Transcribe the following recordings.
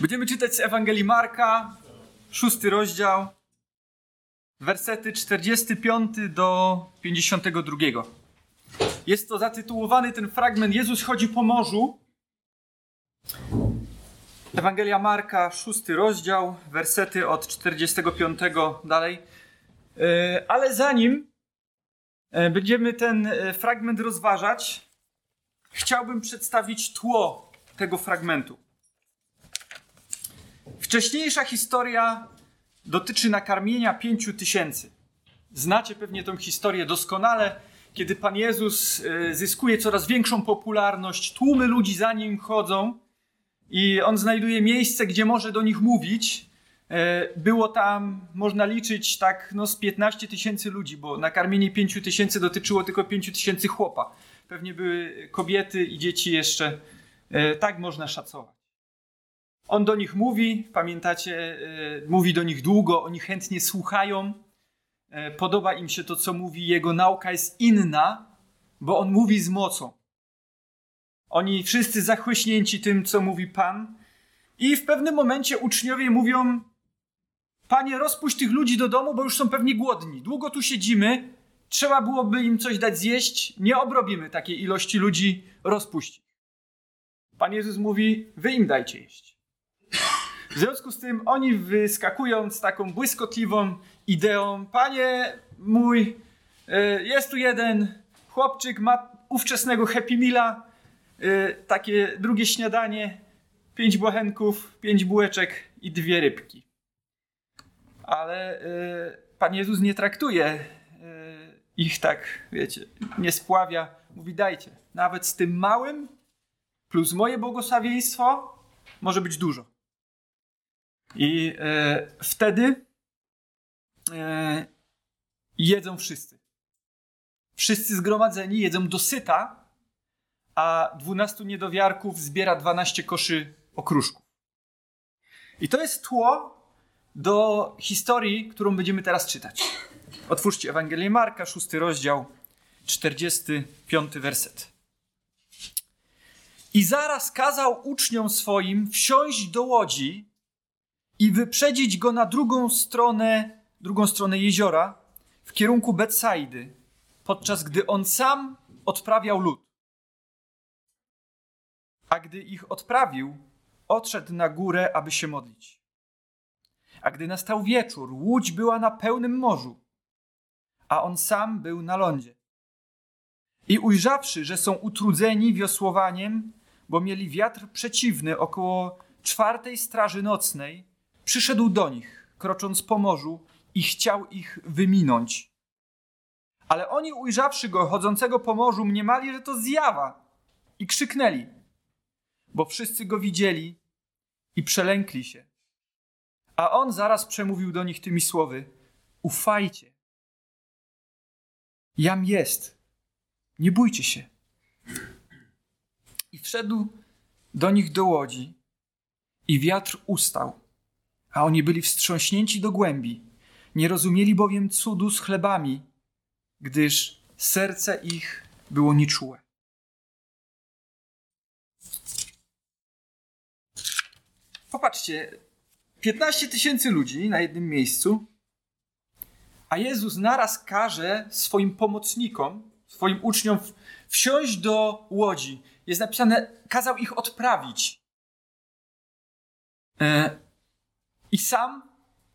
Będziemy czytać z Ewangelii Marka, szósty rozdział, wersety 45 do 52. Jest to zatytułowany ten fragment Jezus chodzi po morzu. Ewangelia Marka, szósty rozdział, wersety od 45 dalej. E, ale zanim e, będziemy ten e, fragment rozważać, chciałbym przedstawić tło tego fragmentu. Wcześniejsza historia dotyczy nakarmienia pięciu tysięcy. Znacie pewnie tę historię doskonale, kiedy Pan Jezus e, zyskuje coraz większą popularność, tłumy ludzi za nim chodzą i on znajduje miejsce, gdzie może do nich mówić. E, było tam, można liczyć, tak no z 15 tysięcy ludzi, bo nakarmienie 5 tysięcy dotyczyło tylko 5 tysięcy chłopa. Pewnie były kobiety i dzieci jeszcze. E, tak można szacować. On do nich mówi, pamiętacie, e, mówi do nich długo, oni chętnie słuchają. E, podoba im się to, co mówi. Jego nauka jest inna, bo on mówi z mocą. Oni wszyscy zachłyśnięci tym, co mówi Pan. I w pewnym momencie uczniowie mówią: Panie, rozpuść tych ludzi do domu, bo już są pewnie głodni. Długo tu siedzimy, trzeba byłoby im coś dać zjeść. Nie obrobimy takiej ilości ludzi, rozpuścić. Pan Jezus mówi: Wy im dajcie jeść. W związku z tym oni wyskakują z taką błyskotliwą ideą: Panie mój, e, jest tu jeden chłopczyk, ma ówczesnego Happy Meala, e, takie drugie śniadanie, pięć błachenków, pięć bułeczek i dwie rybki. Ale e, Pan Jezus nie traktuje ich tak, wiecie, nie spławia. Mówi: dajcie, nawet z tym małym, plus moje błogosławieństwo, może być dużo. I e, wtedy e, jedzą wszyscy. Wszyscy zgromadzeni jedzą dosyta, a dwunastu niedowiarków zbiera dwanaście koszy okruszków. I to jest tło do historii, którą będziemy teraz czytać. Otwórzcie Ewangelię Marka, szósty rozdział, 45 werset. I zaraz kazał uczniom swoim wsiąść do łodzi i wyprzedzić go na drugą stronę, drugą stronę jeziora, w kierunku Betsaidy, podczas gdy on sam odprawiał lud. A gdy ich odprawił, odszedł na górę, aby się modlić. A gdy nastał wieczór, łódź była na pełnym morzu, a on sam był na lądzie. I ujrzawszy, że są utrudzeni wiosłowaniem, bo mieli wiatr przeciwny około czwartej straży nocnej, przyszedł do nich, krocząc po morzu i chciał ich wyminąć. Ale oni ujrzawszy go chodzącego po morzu, mniemali, że to zjawa i krzyknęli, bo wszyscy go widzieli i przelękli się. A on zaraz przemówił do nich tymi słowy: Ufajcie. Jam jest. Nie bójcie się. I wszedł do nich do łodzi, i wiatr ustał a oni byli wstrząśnięci do głębi. Nie rozumieli bowiem cudu z chlebami, gdyż serce ich było nieczułe. Popatrzcie, 15 tysięcy ludzi na jednym miejscu, a Jezus naraz każe swoim pomocnikom, swoim uczniom wsiąść do łodzi. Jest napisane, kazał ich odprawić. E, i sam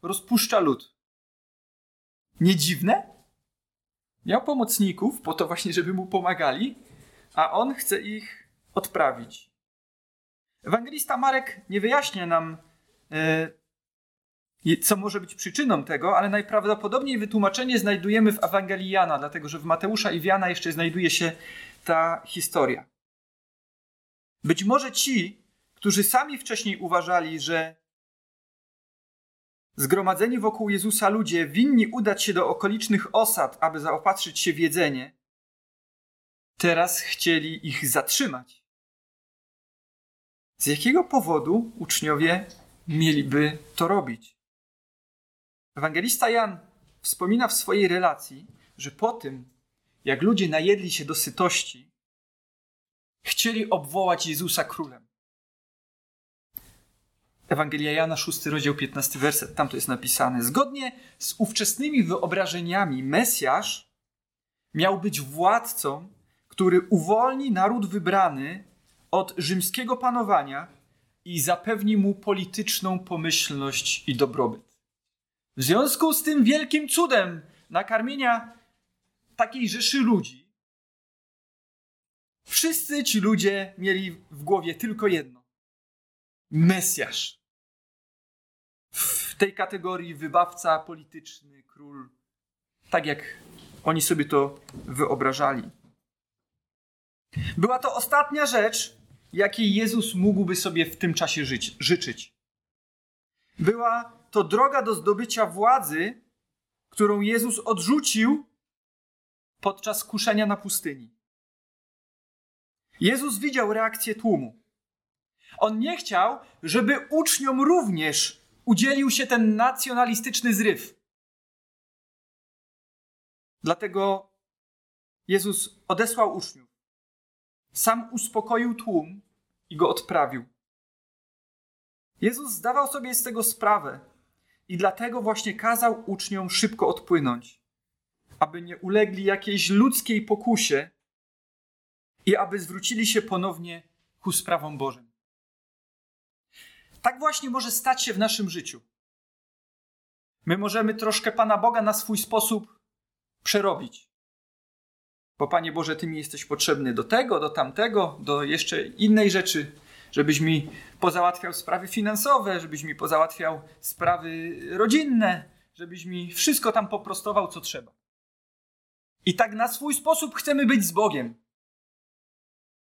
rozpuszcza lud. Nie dziwne? Miał pomocników po to właśnie, żeby mu pomagali, a on chce ich odprawić. Ewangelista Marek nie wyjaśnia nam, e, co może być przyczyną tego, ale najprawdopodobniej wytłumaczenie znajdujemy w Ewangelii Jana, dlatego że w Mateusza i w Jana jeszcze znajduje się ta historia. Być może ci, którzy sami wcześniej uważali, że Zgromadzeni wokół Jezusa ludzie winni udać się do okolicznych osad, aby zaopatrzyć się w jedzenie. Teraz chcieli ich zatrzymać. Z jakiego powodu uczniowie mieliby to robić? Ewangelista Jan wspomina w swojej relacji, że po tym, jak ludzie najedli się do sytości, chcieli obwołać Jezusa królem. Ewangelia Jana, 6 rozdział, 15 werset, tam to jest napisane. Zgodnie z ówczesnymi wyobrażeniami, Mesjasz miał być władcą, który uwolni naród wybrany od rzymskiego panowania i zapewni mu polityczną pomyślność i dobrobyt. W związku z tym wielkim cudem nakarmienia takiej rzeszy ludzi, wszyscy ci ludzie mieli w głowie tylko jedno: Mesjasz. W tej kategorii wybawca polityczny, król, tak jak oni sobie to wyobrażali. Była to ostatnia rzecz, jakiej Jezus mógłby sobie w tym czasie żyć, życzyć. Była to droga do zdobycia władzy, którą Jezus odrzucił podczas kuszenia na pustyni. Jezus widział reakcję tłumu. On nie chciał, żeby uczniom również udzielił się ten nacjonalistyczny zryw. Dlatego Jezus odesłał uczniów. Sam uspokoił tłum i go odprawił. Jezus zdawał sobie z tego sprawę i dlatego właśnie kazał uczniom szybko odpłynąć, aby nie ulegli jakiejś ludzkiej pokusie i aby zwrócili się ponownie ku sprawom Bożym. Tak właśnie może stać się w naszym życiu. My możemy troszkę Pana Boga na swój sposób przerobić. Bo Panie Boże, Ty mi jesteś potrzebny do tego, do tamtego, do jeszcze innej rzeczy, żebyś mi pozałatwiał sprawy finansowe, żebyś mi pozałatwiał sprawy rodzinne, żebyś mi wszystko tam poprostował, co trzeba. I tak na swój sposób chcemy być z Bogiem.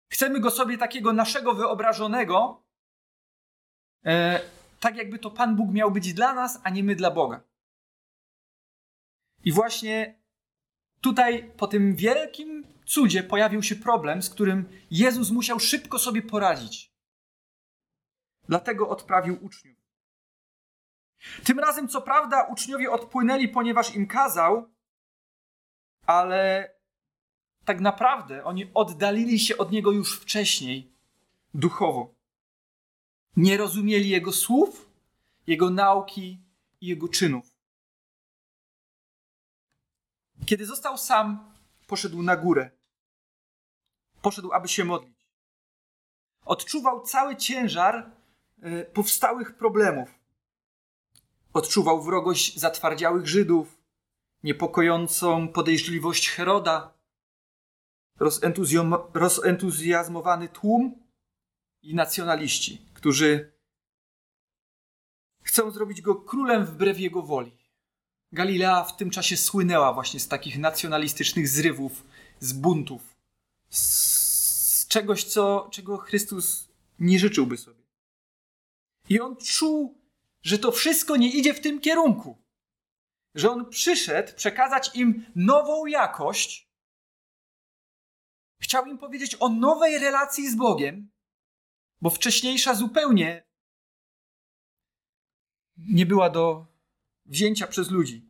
Chcemy go sobie takiego naszego wyobrażonego, e, tak jakby to Pan Bóg miał być dla nas, a nie my dla Boga. I właśnie tutaj po tym wielkim cudzie pojawił się problem, z którym Jezus musiał szybko sobie poradzić. Dlatego odprawił uczniów. Tym razem, co prawda, uczniowie odpłynęli, ponieważ im kazał, ale tak naprawdę oni oddalili się od niego już wcześniej, duchowo. Nie rozumieli jego słów, jego nauki i jego czynów. Kiedy został sam, poszedł na górę. Poszedł, aby się modlić. Odczuwał cały ciężar y, powstałych problemów. Odczuwał wrogość zatwardziałych Żydów, niepokojącą podejrzliwość Heroda, rozentuzjazmowany tłum i nacjonaliści, którzy chcą zrobić go królem wbrew jego woli. Galilea w tym czasie słynęła właśnie z takich nacjonalistycznych zrywów, z buntów, z czegoś, co, czego Chrystus nie życzyłby sobie. I on czuł, że to wszystko nie idzie w tym kierunku. Że on przyszedł przekazać im nową jakość. Chciał im powiedzieć o nowej relacji z Bogiem, bo wcześniejsza zupełnie nie była do wzięcia przez ludzi.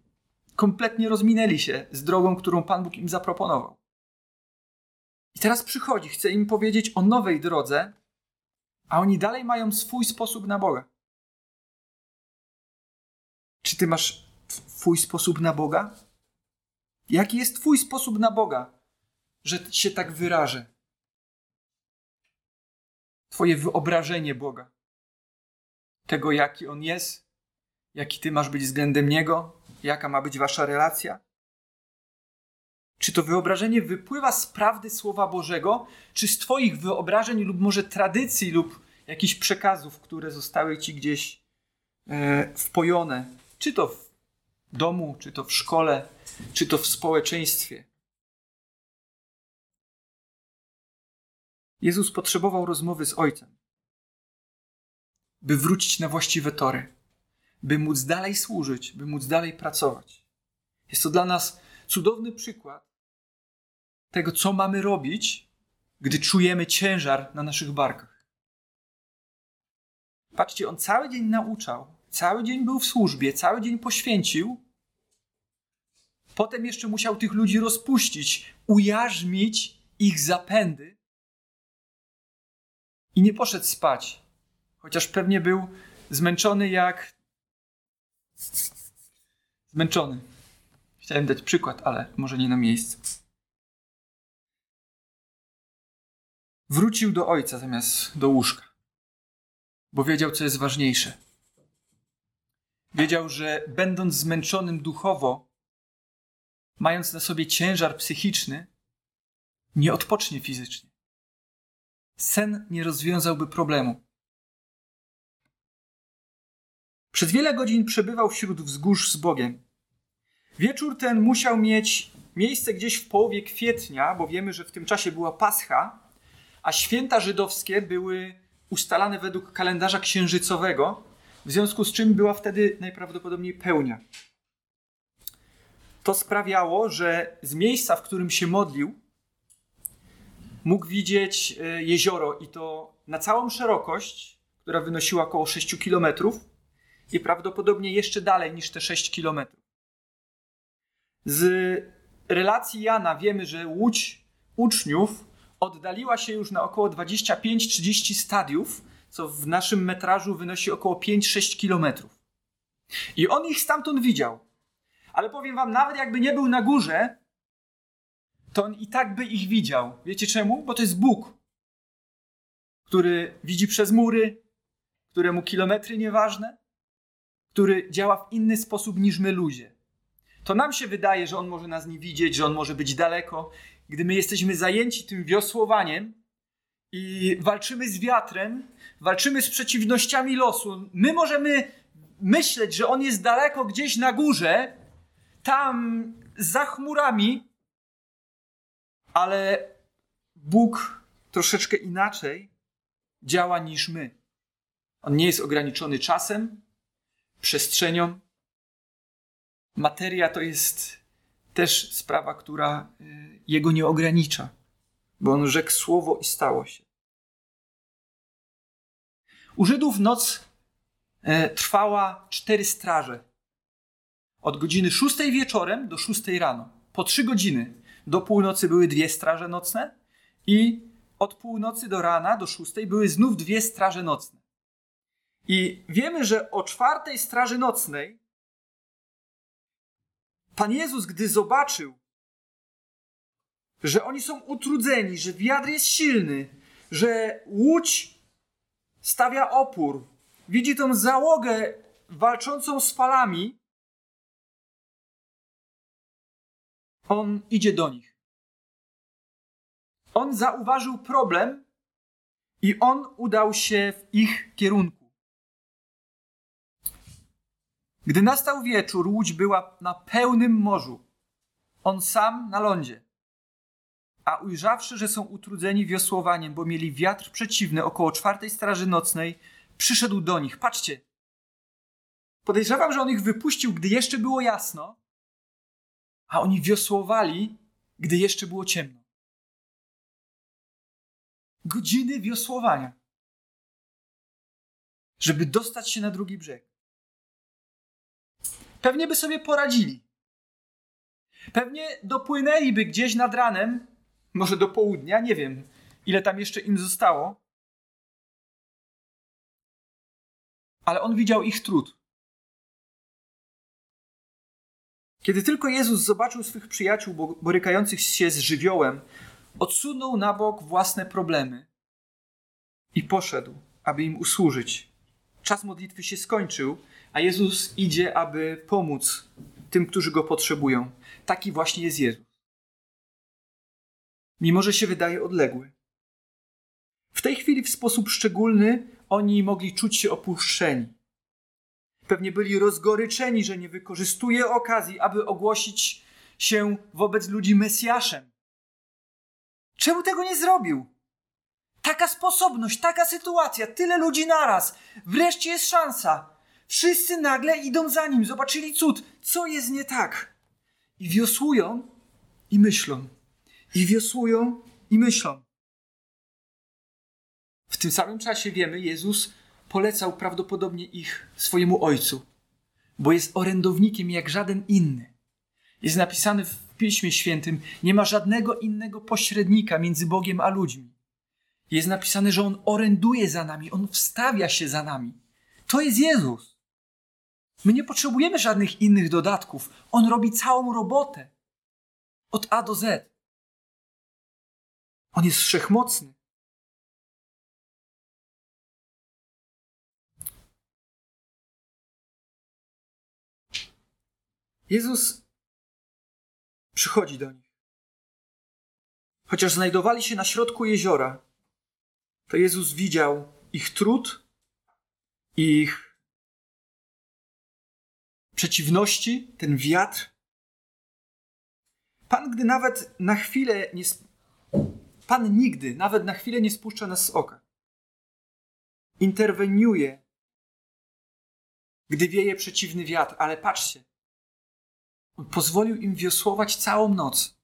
Kompletnie rozminęli się z drogą, którą Pan Bóg im zaproponował. I teraz przychodzi, chce im powiedzieć o nowej drodze, a oni dalej mają swój sposób na Boga. Czy ty masz twój sposób na Boga? Jaki jest twój sposób na Boga, że się tak wyrażę? Twoje wyobrażenie Boga, tego jaki On jest, jaki ty masz być względem niego, jaka ma być wasza relacja? Czy to wyobrażenie wypływa z prawdy Słowa Bożego, czy z Twoich wyobrażeń, lub może tradycji, lub jakichś przekazów, które zostały Ci gdzieś e, wpojone? Czy to w domu, czy to w szkole, czy to w społeczeństwie? Jezus potrzebował rozmowy z Ojcem, by wrócić na właściwe tory by móc dalej służyć, by móc dalej pracować. Jest to dla nas cudowny przykład tego, co mamy robić, gdy czujemy ciężar na naszych barkach. Patrzcie, on cały dzień nauczał, cały dzień był w służbie, cały dzień poświęcił. Potem jeszcze musiał tych ludzi rozpuścić, ujarzmić ich zapędy i nie poszedł spać, chociaż pewnie był zmęczony jak. Zmęczony. Chciałem dać przykład, ale może nie na miejscu. Wrócił do ojca zamiast do łóżka, bo wiedział, co jest ważniejsze. Wiedział, że będąc zmęczonym duchowo, mając na sobie ciężar psychiczny, nie odpocznie fizycznie. Sen nie rozwiązałby problemu. Przez wiele godzin przebywał wśród wzgórz z Bogiem. Wieczór ten musiał mieć miejsce gdzieś w połowie kwietnia, bo wiemy, że w tym czasie była Pascha, a święta żydowskie były ustalane według kalendarza księżycowego, w związku z czym była wtedy najprawdopodobniej pełnia. To sprawiało, że z miejsca, w którym się modlił, mógł widzieć e, jezioro i to na całą szerokość, która wynosiła około 6 kilometrów i prawdopodobnie jeszcze dalej niż te 6 kilometrów. Z relacji Jana wiemy, że łódź uczniów oddaliła się już na około 25-30 stadiów, co w naszym metrażu wynosi około 5-6 kilometrów. I on ich stamtąd widział. Ale powiem wam, nawet jakby nie był na górze, to on i tak by ich widział. Wiecie czemu? Bo to jest Bóg, który widzi przez mury, któremu kilometry nieważne, który działa w inny sposób niż my ludzie. To nam się wydaje, że on może nas nie widzieć, że on może być daleko. Gdy my jesteśmy zajęci tym wiosłowaniem i walczymy z wiatrem, walczymy z przeciwnościami losu, my możemy myśleć, że on jest daleko gdzieś na górze, tam za chmurami, ale Bóg troszeczkę inaczej działa niż my. On nie jest ograniczony czasem, przestrzenią. Materia to jest też sprawa, która y, jego nie ogranicza, bo on rzekł słowo i stało się. U Żydów noc e, trwała cztery straże. Od godziny szóstej wieczorem do szóstej rano. Po trzy godziny. Do północy były dwie straże nocne i od północy do rana, do szóstej, były znów dwie straże nocne. I wiemy, że o czwartej straży nocnej Pan Jezus, gdy zobaczył, że oni są utrudzeni, że wiatr jest silny, że łódź stawia opór, widzi tą załogę walczącą z falami, on idzie do nich. On zauważył problem i on udał się w ich kierunku. Gdy nastał wieczór, łódź była na pełnym morzu. On sam na lądzie. A ujrzawszy, że są utrudzeni wiosłowaniem, bo mieli wiatr przeciwny około czwartej straży nocnej, przyszedł do nich. Patrzcie. Podejrzewam, że on ich wypuścił, gdy jeszcze było jasno, a oni wiosłowali, gdy jeszcze było ciemno. Godziny wiosłowania, żeby dostać się na drugi brzeg. Pewnie by sobie poradzili. Pewnie dopłynęliby gdzieś nad ranem, może do południa, nie wiem, ile tam jeszcze im zostało. Ale on widział ich trud. Kiedy tylko Jezus zobaczył swych przyjaciół borykających się z żywiołem, odsunął na bok własne problemy i poszedł, aby im usłużyć. Czas modlitwy się skończył, a Jezus idzie, aby pomóc tym, którzy go potrzebują. Taki właśnie jest Jezus. Mimo, że się wydaje odległy. W tej chwili w sposób szczególny oni mogli czuć się opuszczeni. Pewnie byli rozgoryczeni, że nie wykorzystuje okazji, aby ogłosić się wobec ludzi Mesjaszem. Czemu tego nie zrobił? Taka sposobność, taka sytuacja, tyle ludzi naraz. Wreszcie jest szansa. Wszyscy nagle idą za nim, zobaczyli cud. Co jest nie tak? I wiosłują i myślą. I wiosłują i myślą. W tym samym czasie wiemy, Jezus polecał prawdopodobnie ich swojemu ojcu, bo jest orędownikiem jak żaden inny. Jest napisane w Piśmie Świętym: Nie ma żadnego innego pośrednika między Bogiem a ludźmi. Jest napisane, że on oręduje za nami, on wstawia się za nami. To jest Jezus. My nie potrzebujemy żadnych innych dodatków. On robi całą robotę. Od A do Z. On jest wszechmocny. Jezus przychodzi do nich. Chociaż znajdowali się na środku jeziora, to Jezus widział ich trud, ich przeciwności, ten wiatr. Pan, gdy nawet na chwilę nie. Pan nigdy, nawet na chwilę nie spuszcza nas z oka. Interweniuje, gdy wieje przeciwny wiatr, ale patrzcie, pozwolił im wiosłować całą noc.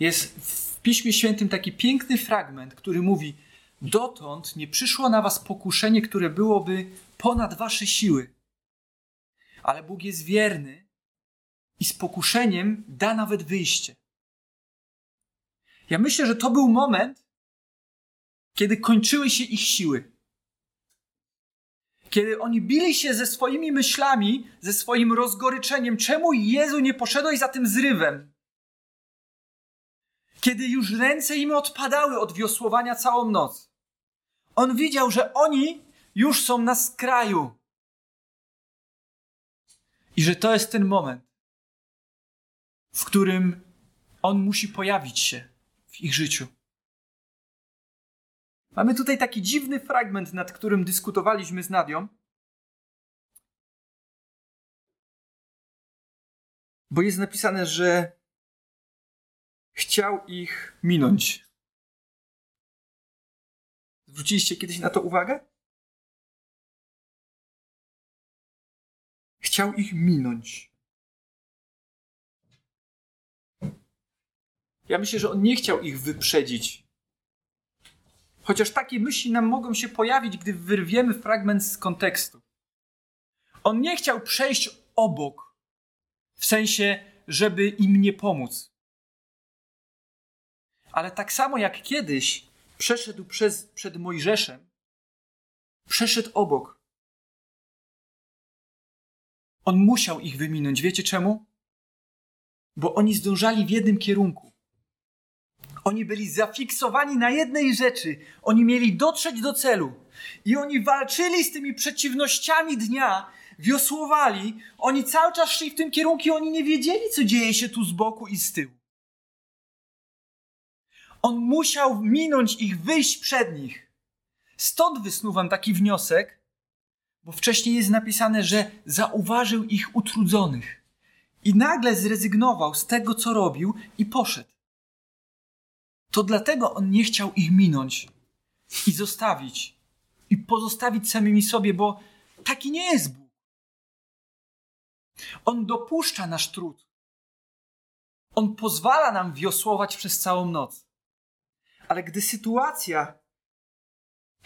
Jest w Piśmie Świętym taki piękny fragment, który mówi: Dotąd nie przyszło na was pokuszenie, które byłoby ponad wasze siły. Ale Bóg jest wierny i z pokuszeniem da nawet wyjście. Ja myślę, że to był moment, kiedy kończyły się ich siły kiedy oni bili się ze swoimi myślami, ze swoim rozgoryczeniem, czemu Jezu nie poszedłeś za tym zrywem? Kiedy już ręce im odpadały od wiosłowania całą noc. On widział, że oni już są na skraju. I że to jest ten moment, w którym on musi pojawić się w ich życiu. Mamy tutaj taki dziwny fragment, nad którym dyskutowaliśmy z Nadią. Bo jest napisane, że chciał ich minąć. Zwróciliście kiedyś na to uwagę? Chciał ich minąć. Ja myślę, że on nie chciał ich wyprzedzić. Chociaż takie myśli nam mogą się pojawić, gdy wyrwiemy fragment z kontekstu. On nie chciał przejść obok, w sensie, żeby im nie pomóc. Ale tak samo jak kiedyś przeszedł przez, przed Mojżeszem, przeszedł obok. On musiał ich wyminąć. Wiecie czemu? Bo oni zdążali w jednym kierunku. Oni byli zafiksowani na jednej rzeczy. Oni mieli dotrzeć do celu. I oni walczyli z tymi przeciwnościami dnia, wiosłowali. Oni cały czas szli w tym kierunku i oni nie wiedzieli, co dzieje się tu z boku i z tyłu. On musiał minąć ich, wyjść przed nich. Stąd wysnuwam taki wniosek, bo wcześniej jest napisane, że zauważył ich utrudzonych. I nagle zrezygnował z tego, co robił i poszedł to dlatego on nie chciał ich minąć i zostawić, i pozostawić samymi sobie, bo taki nie jest Bóg. On dopuszcza nasz trud. On pozwala nam wiosłować przez całą noc. Ale gdy sytuacja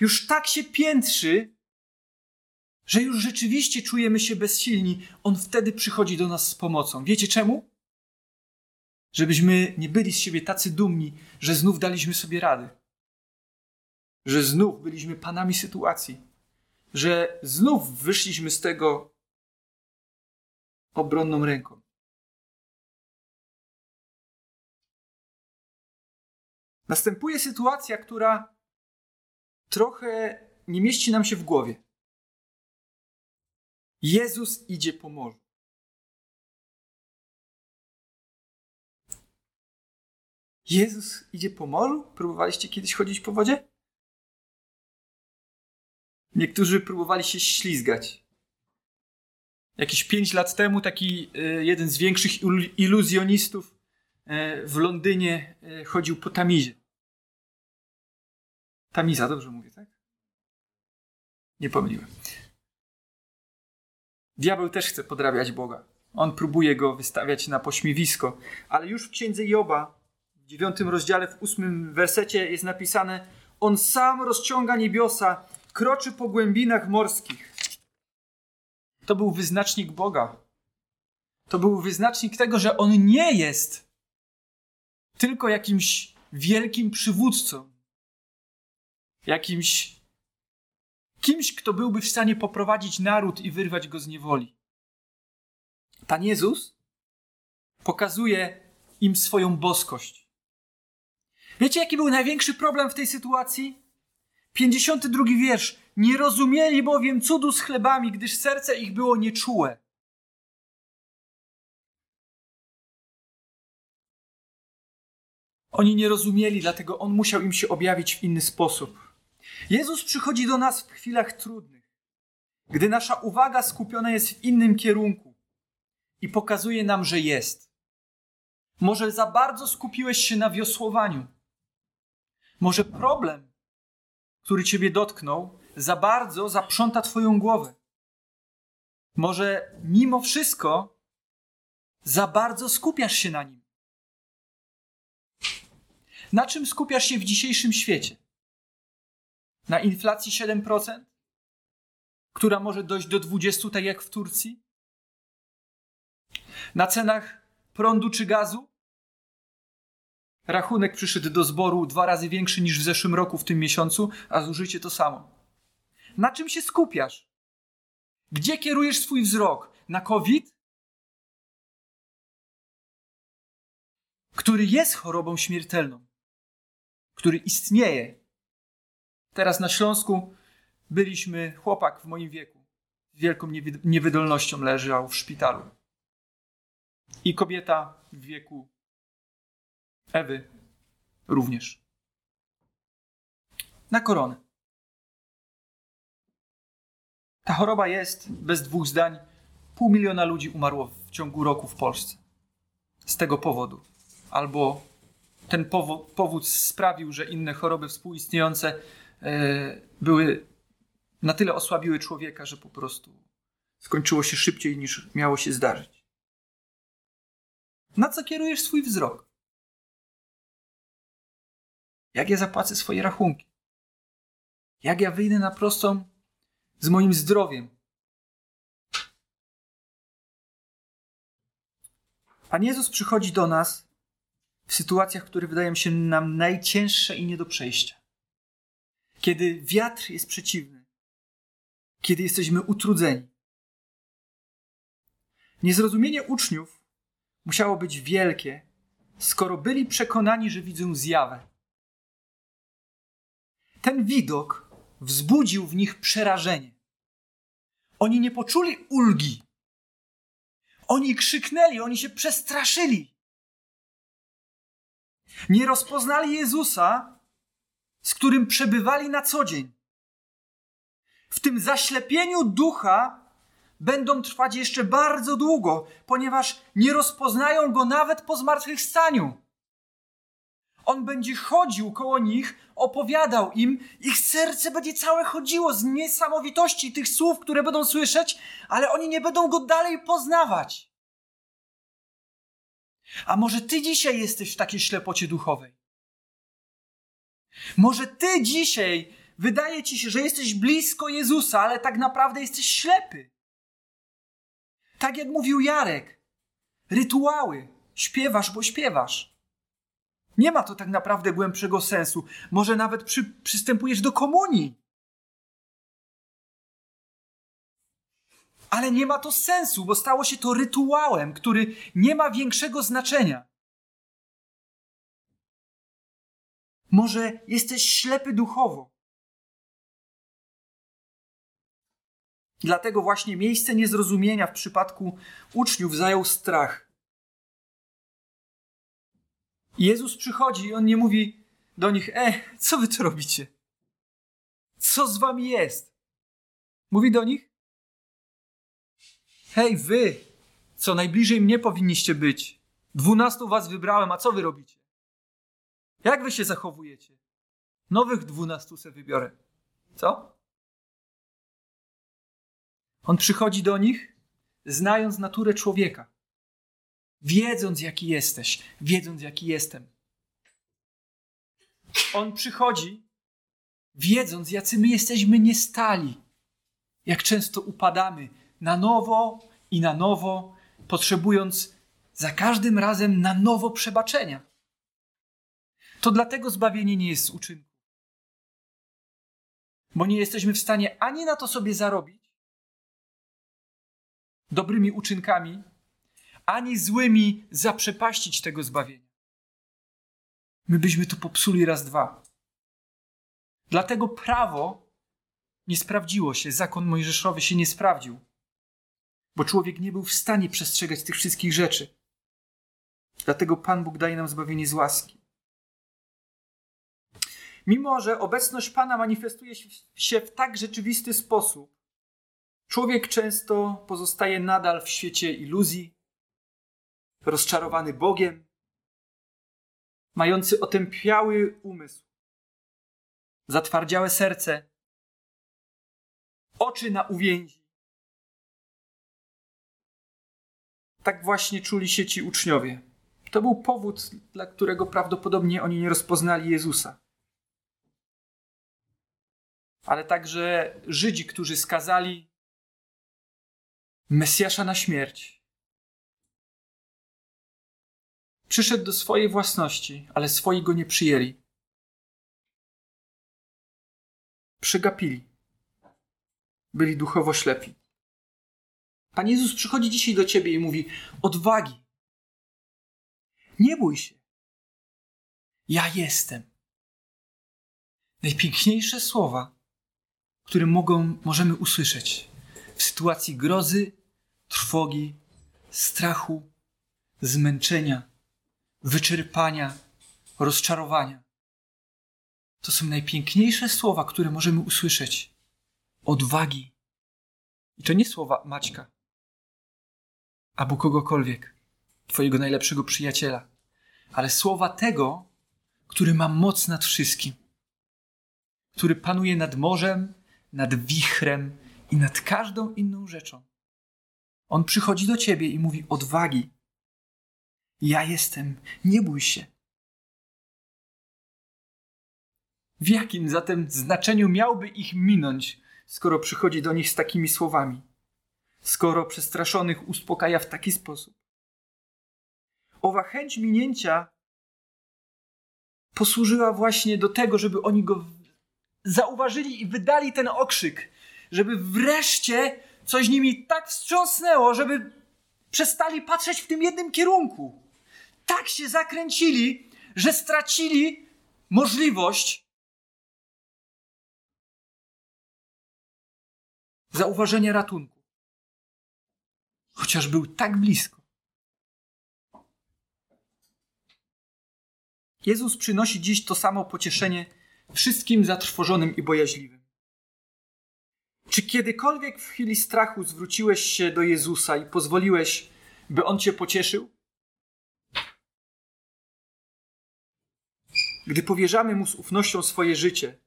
już tak się piętrzy, że już rzeczywiście czujemy się bezsilni, on wtedy przychodzi do nas z pomocą. Wiecie czemu? Żebyśmy nie byli z siebie tacy dumni, że znów daliśmy sobie radę. Że znów byliśmy panami sytuacji. Że znów wyszliśmy z tego obronną ręką. Następuje sytuacja, która trochę nie mieści nam się w głowie. Jezus idzie po morzu. Jezus idzie po morzu? Próbowaliście kiedyś chodzić po wodzie? Niektórzy próbowali się ślizgać. Jakieś pięć lat temu taki e, jeden z większych iluzjonistów e, w Londynie e, chodził po Tamizie. Tamiza, dobrze mówię, tak? Nie pomyliłem. Diabeł też chce podrabiać Boga. On próbuje go wystawiać na pośmiewisko, ale już w księdze Joba dziewiątym rozdziale, w ósmym wersecie jest napisane: On sam rozciąga niebiosa, kroczy po głębinach morskich. To był wyznacznik Boga. To był wyznacznik tego, że on nie jest tylko jakimś wielkim przywódcą, jakimś Kimś, kto byłby w stanie poprowadzić naród i wyrwać go z niewoli. Pan Jezus pokazuje im swoją boskość. Wiecie, jaki był największy problem w tej sytuacji? 52 wiersz. Nie rozumieli bowiem cudu z chlebami, gdyż serce ich było nieczułe. Oni nie rozumieli, dlatego On musiał im się objawić w inny sposób. Jezus przychodzi do nas w chwilach trudnych, gdy nasza uwaga skupiona jest w innym kierunku i pokazuje nam, że jest. Może za bardzo skupiłeś się na wiosłowaniu. Może problem, który ciebie dotknął, za bardzo zaprząta twoją głowę. Może mimo wszystko za bardzo skupiasz się na nim. Na czym skupiasz się w dzisiejszym świecie? Na inflacji 7%? Która może dojść do 20%, tak jak w Turcji? Na cenach prądu czy gazu? Rachunek przyszedł do zboru dwa razy większy niż w zeszłym roku w tym miesiącu, a zużycie to samo. Na czym się skupiasz? Gdzie kierujesz swój wzrok? Na COVID? Który jest chorobą śmiertelną, który istnieje. Teraz na Śląsku byliśmy, chłopak w moim wieku, z wielką niewydolnością leżał w szpitalu. I kobieta w wieku Ewy również. Na koronę. Ta choroba jest, bez dwóch zdań, pół miliona ludzi umarło w ciągu roku w Polsce. Z tego powodu. Albo ten powód, powód sprawił, że inne choroby współistniejące e, były na tyle osłabiły człowieka, że po prostu skończyło się szybciej niż miało się zdarzyć. Na co kierujesz swój wzrok? Jak ja zapłacę swoje rachunki? Jak ja wyjdę na prostą z moim zdrowiem? Pan Jezus przychodzi do nas w sytuacjach, które wydają się nam najcięższe i nie do przejścia. Kiedy wiatr jest przeciwny, kiedy jesteśmy utrudzeni. Niezrozumienie uczniów musiało być wielkie, skoro byli przekonani, że widzą zjawę. Ten widok wzbudził w nich przerażenie. Oni nie poczuli ulgi. Oni krzyknęli, oni się przestraszyli. Nie rozpoznali Jezusa, z którym przebywali na co dzień. W tym zaślepieniu ducha będą trwać jeszcze bardzo długo, ponieważ nie rozpoznają go nawet po zmartwychwstaniu. On będzie chodził koło nich, opowiadał im, ich serce będzie całe chodziło z niesamowitości tych słów, które będą słyszeć, ale oni nie będą go dalej poznawać. A może ty dzisiaj jesteś w takiej ślepocie duchowej? Może ty dzisiaj wydaje ci się, że jesteś blisko Jezusa, ale tak naprawdę jesteś ślepy. Tak jak mówił Jarek, rytuały. Śpiewasz, bo śpiewasz. Nie ma to tak naprawdę głębszego sensu. Może nawet przy, przystępujesz do komunii. Ale nie ma to sensu, bo stało się to rytuałem, który nie ma większego znaczenia. Może jesteś ślepy duchowo. Dlatego właśnie miejsce niezrozumienia w przypadku uczniów zajął strach. Jezus przychodzi i on nie mówi do nich: E, co wy tu robicie? Co z wami jest? Mówi do nich: Hej, wy, co najbliżej mnie powinniście być. Dwunastu was wybrałem, a co wy robicie? Jak wy się zachowujecie? Nowych dwunastu se wybiorę. Co? On przychodzi do nich, znając naturę człowieka wiedząc jaki jesteś, wiedząc jaki jestem. On przychodzi, wiedząc jacy my jesteśmy niestali, jak często upadamy na nowo i na nowo, potrzebując za każdym razem na nowo przebaczenia. To dlatego zbawienie nie jest z uczynku. bo nie jesteśmy w stanie ani na to sobie zarobić dobrymi uczynkami, ani złymi zaprzepaścić tego zbawienia. My byśmy to popsuli raz, dwa. Dlatego prawo nie sprawdziło się, zakon mojżeszowy się nie sprawdził, bo człowiek nie był w stanie przestrzegać tych wszystkich rzeczy. Dlatego Pan Bóg daje nam zbawienie z łaski. Mimo, że obecność Pana manifestuje się w tak rzeczywisty sposób, człowiek często pozostaje nadal w świecie iluzji, rozczarowany Bogiem, mający otępiały umysł, zatwardziałe serce, oczy na uwięzi. Tak właśnie czuli się ci uczniowie. To był powód, dla którego prawdopodobnie oni nie rozpoznali Jezusa. Ale także Żydzi, którzy skazali Mesjasza na śmierć. Przyszedł do swojej własności, ale swoi go nie przyjęli. Przegapili. Byli duchowo ślepi. Pan Jezus przychodzi dzisiaj do ciebie i mówi: Odwagi, nie bój się. Ja jestem. Najpiękniejsze słowa, które mogą, możemy usłyszeć w sytuacji grozy, trwogi, strachu, zmęczenia, wyczerpania, rozczarowania. To są najpiękniejsze słowa, które możemy usłyszeć. Odwagi. I to nie słowa Maćka albo kogokolwiek. Twojego najlepszego przyjaciela, ale słowa tego, który ma moc nad wszystkim, który panuje nad morzem, nad wichrem i nad każdą inną rzeczą. On przychodzi do ciebie i mówi: Odwagi. Ja jestem, nie bój się. W jakim zatem znaczeniu miałby ich minąć, skoro przychodzi do nich z takimi słowami? Skoro przestraszonych uspokaja w taki sposób? owa chęć minięcia posłużyła właśnie do tego, żeby oni go zauważyli i wydali ten okrzyk, żeby wreszcie coś nimi tak wstrząsnęło, żeby przestali patrzeć w tym jednym kierunku. Tak się zakręcili, że stracili możliwość zauważenia ratunku. Chociaż był tak blisko. Jezus przynosi dziś to samo pocieszenie wszystkim zatrwożonym i bojaźliwym. Czy kiedykolwiek w chwili strachu zwróciłeś się do Jezusa i pozwoliłeś, by On cię pocieszył? Gdy powierzamy Mu z ufnością swoje życie,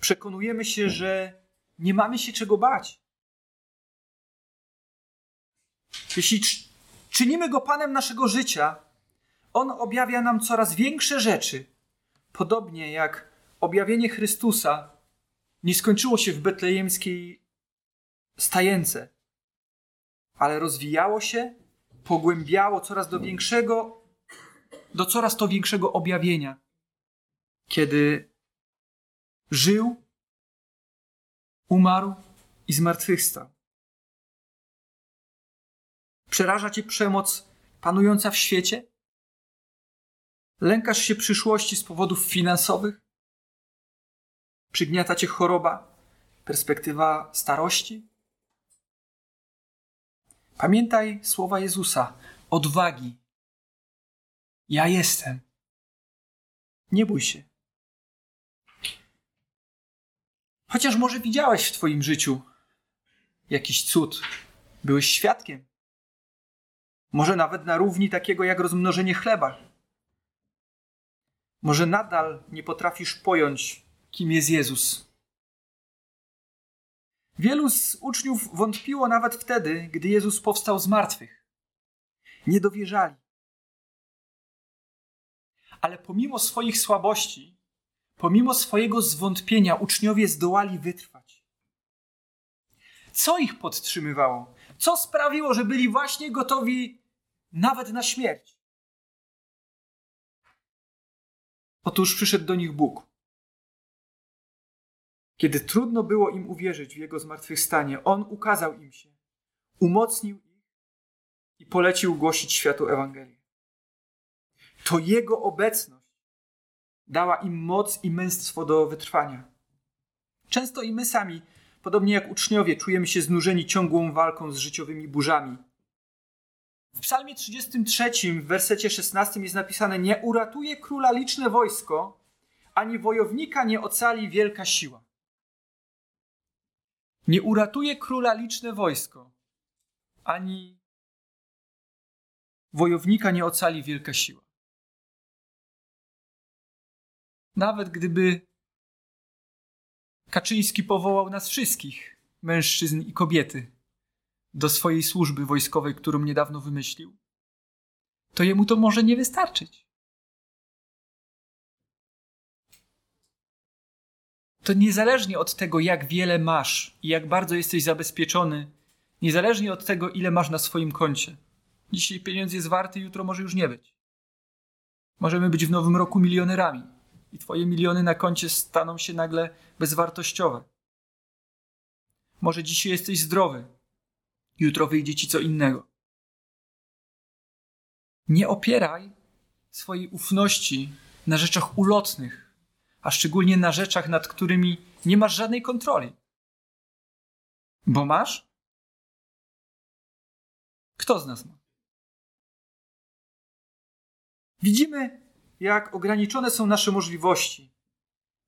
przekonujemy się, że nie mamy się czego bać. Jeśli czynimy Go Panem naszego życia, on objawia nam coraz większe rzeczy. Podobnie jak objawienie Chrystusa nie skończyło się w betlejemskiej stajence, ale rozwijało się, pogłębiało coraz do większego, do coraz to większego objawienia. Kiedy żył, umarł i zmartwychwstał. Przeraża cię przemoc panująca w świecie? Lękasz się przyszłości z powodów finansowych? Przygniata cię choroba, perspektywa starości? Pamiętaj słowa Jezusa: odwagi. Ja jestem. Nie bój się. Chociaż może widziałeś w Twoim życiu jakiś cud, byłeś świadkiem. Może nawet na równi takiego jak rozmnożenie chleba. Może nadal nie potrafisz pojąć, kim jest Jezus. Wielu z uczniów wątpiło nawet wtedy, gdy Jezus powstał z martwych. Nie dowierzali. Ale pomimo swoich słabości, pomimo swojego zwątpienia, uczniowie zdołali wytrwać. Co ich podtrzymywało? Co sprawiło, że byli właśnie gotowi nawet na śmierć? Otóż przyszedł do nich Bóg. Kiedy trudno było im uwierzyć w Jego zmartwychwstanie, On ukazał im się, umocnił ich i polecił głosić światu Ewangelię. To Jego obecność dała im moc i męstwo do wytrwania. Często i my sami, podobnie jak uczniowie, czujemy się znużeni ciągłą walką z życiowymi burzami. W Psalmie 33, w wersecie 16 jest napisane: Nie uratuje króla liczne wojsko, ani wojownika nie ocali wielka siła. Nie uratuje króla liczne wojsko, ani wojownika nie ocali wielka siła. Nawet gdyby Kaczyński powołał nas wszystkich, mężczyzn i kobiety, do swojej służby wojskowej, którą niedawno wymyślił, to jemu to może nie wystarczyć. To niezależnie od tego, jak wiele masz i jak bardzo jesteś zabezpieczony, niezależnie od tego, ile masz na swoim koncie. Dzisiaj pieniądz jest warty, jutro może już nie być. Możemy być w nowym roku milionerami i twoje miliony na koncie staną się nagle bezwartościowe. Może dzisiaj jesteś zdrowy, jutro wyjdzie ci co innego. Nie opieraj swojej ufności na rzeczach ulotnych, a szczególnie na rzeczach, nad którymi nie masz żadnej kontroli. Bo masz? Kto z nas ma? Widzimy, jak ograniczone są nasze możliwości,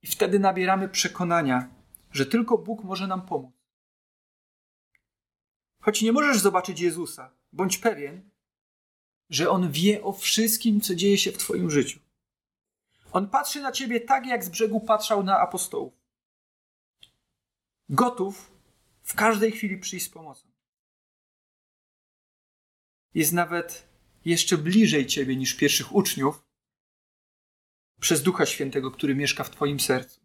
i wtedy nabieramy przekonania, że tylko Bóg może nam pomóc. Choć nie możesz zobaczyć Jezusa, bądź pewien, że On wie o wszystkim, co dzieje się w Twoim życiu. On patrzy na Ciebie tak, jak z brzegu patrzał na apostołów. Gotów w każdej chwili przyjść z pomocą. Jest nawet jeszcze bliżej Ciebie niż pierwszych uczniów przez Ducha Świętego, który mieszka w Twoim sercu.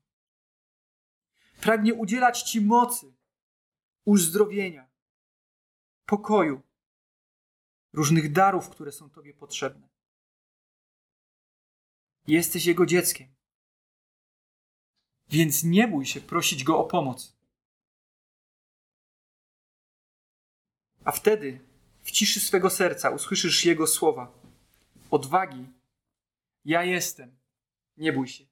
Pragnie udzielać Ci mocy, uzdrowienia, pokoju, różnych darów, które są Tobie potrzebne. Jesteś Jego dzieckiem. Więc nie bój się prosić Go o pomoc. A wtedy w ciszy swego serca usłyszysz Jego słowa. Odwagi. Ja jestem. Nie bój się.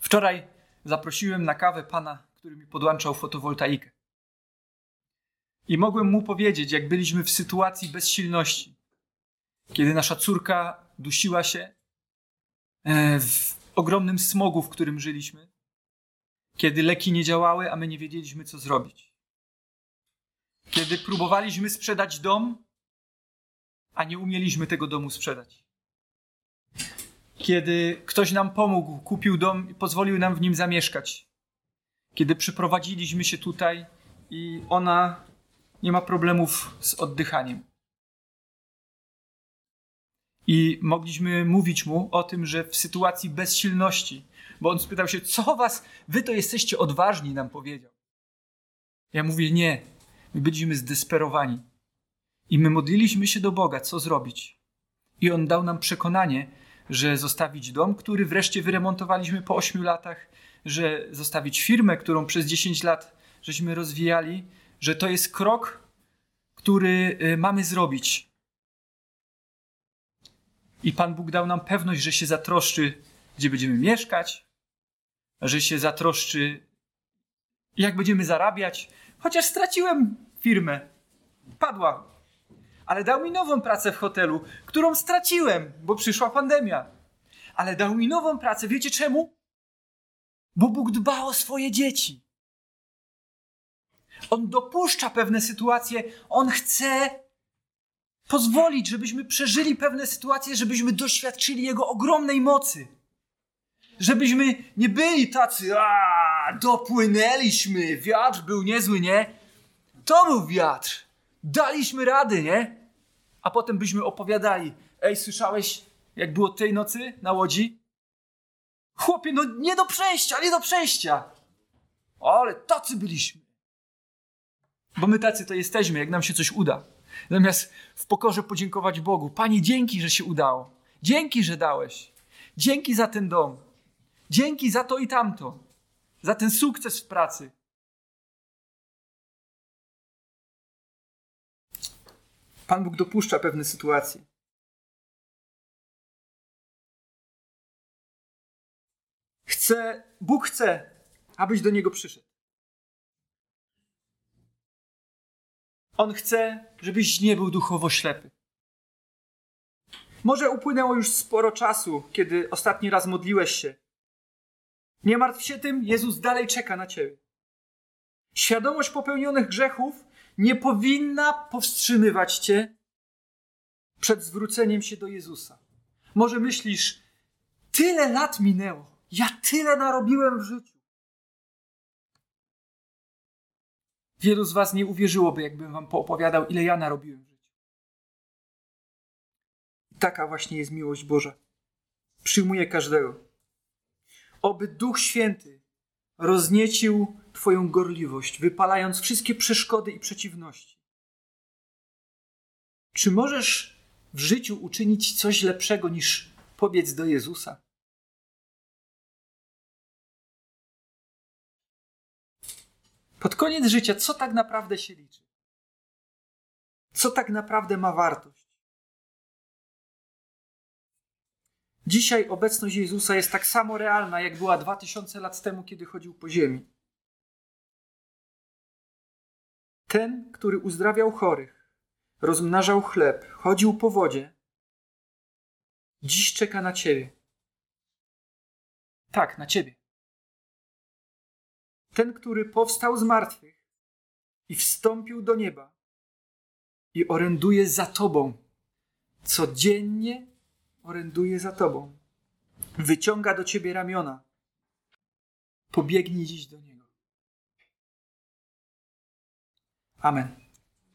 Wczoraj zaprosiłem na kawę pana, który mi podłączał fotowoltaikę. I mogłem mu powiedzieć, jak byliśmy w sytuacji bezsilności, kiedy nasza córka dusiła się e, w ogromnym smogu, w którym żyliśmy, kiedy leki nie działały, a my nie wiedzieliśmy, co zrobić. Kiedy próbowaliśmy sprzedać dom, a nie umieliśmy tego domu sprzedać. Kiedy ktoś nam pomógł, kupił dom i pozwolił nam w nim zamieszkać. Kiedy przyprowadziliśmy się tutaj i ona nie ma problemów z oddychaniem. I mogliśmy mówić mu o tym, że w sytuacji bezsilności, bo on spytał się, co was, wy to jesteście odważni, nam powiedział. Ja mówię, nie, my byliśmy zdesperowani. I my modliliśmy się do Boga, co zrobić. I on dał nam przekonanie, że zostawić dom, który wreszcie wyremontowaliśmy po 8 latach, że zostawić firmę, którą przez 10 lat żeśmy rozwijali, że to jest krok, który y, mamy zrobić. I Pan Bóg dał nam pewność, że się zatroszczy, gdzie będziemy mieszkać, że się zatroszczy, jak będziemy zarabiać. Chociaż straciłem firmę, padła. Ale dał mi nową pracę w hotelu, którą straciłem, bo przyszła pandemia. Ale dał mi nową pracę. Wiecie czemu? Bo Bóg dba o swoje dzieci. On dopuszcza pewne sytuacje, on chce pozwolić, żebyśmy przeżyli pewne sytuacje, żebyśmy doświadczyli Jego ogromnej mocy. Żebyśmy nie byli tacy, a dopłynęliśmy, wiatr był niezły, nie? To był wiatr. Daliśmy rady, nie? A potem byśmy opowiadali, ej, słyszałeś, jak było tej nocy na łodzi? Chłopie, no nie do przejścia, nie do przejścia. Ale tacy byliśmy. Bo my tacy to jesteśmy, jak nam się coś uda. Zamiast w pokorze podziękować Bogu. Panie, dzięki, że się udało. Dzięki, że dałeś. Dzięki za ten dom. Dzięki za to i tamto, za ten sukces w pracy. Pan Bóg dopuszcza pewne sytuacje. Chce, Bóg chce, abyś do Niego przyszedł. On chce, żebyś nie był duchowo ślepy. Może upłynęło już sporo czasu, kiedy ostatni raz modliłeś się. Nie martw się tym, Jezus dalej czeka na ciebie. Świadomość popełnionych grzechów nie powinna powstrzymywać cię przed zwróceniem się do Jezusa. Może myślisz, tyle lat minęło, ja tyle narobiłem w życiu. Wielu z Was nie uwierzyłoby, jakbym Wam poopowiadał, ile ja narobiłem w życiu. Taka właśnie jest miłość Boża. Przyjmuje każdego. Oby Duch Święty rozniecił Twoją gorliwość, wypalając wszystkie przeszkody i przeciwności. Czy możesz w życiu uczynić coś lepszego niż pobiec do Jezusa? Pod koniec życia, co tak naprawdę się liczy? Co tak naprawdę ma wartość? Dzisiaj obecność Jezusa jest tak samo realna, jak była 2000 lat temu, kiedy chodził po ziemi. Ten, który uzdrawiał chorych, rozmnażał chleb, chodził po wodzie, dziś czeka na ciebie. Tak, na ciebie. Ten, który powstał z martwych i wstąpił do nieba i oręduje za tobą. Codziennie oręduje za tobą. Wyciąga do ciebie ramiona. Pobiegnij dziś do niego. Amen.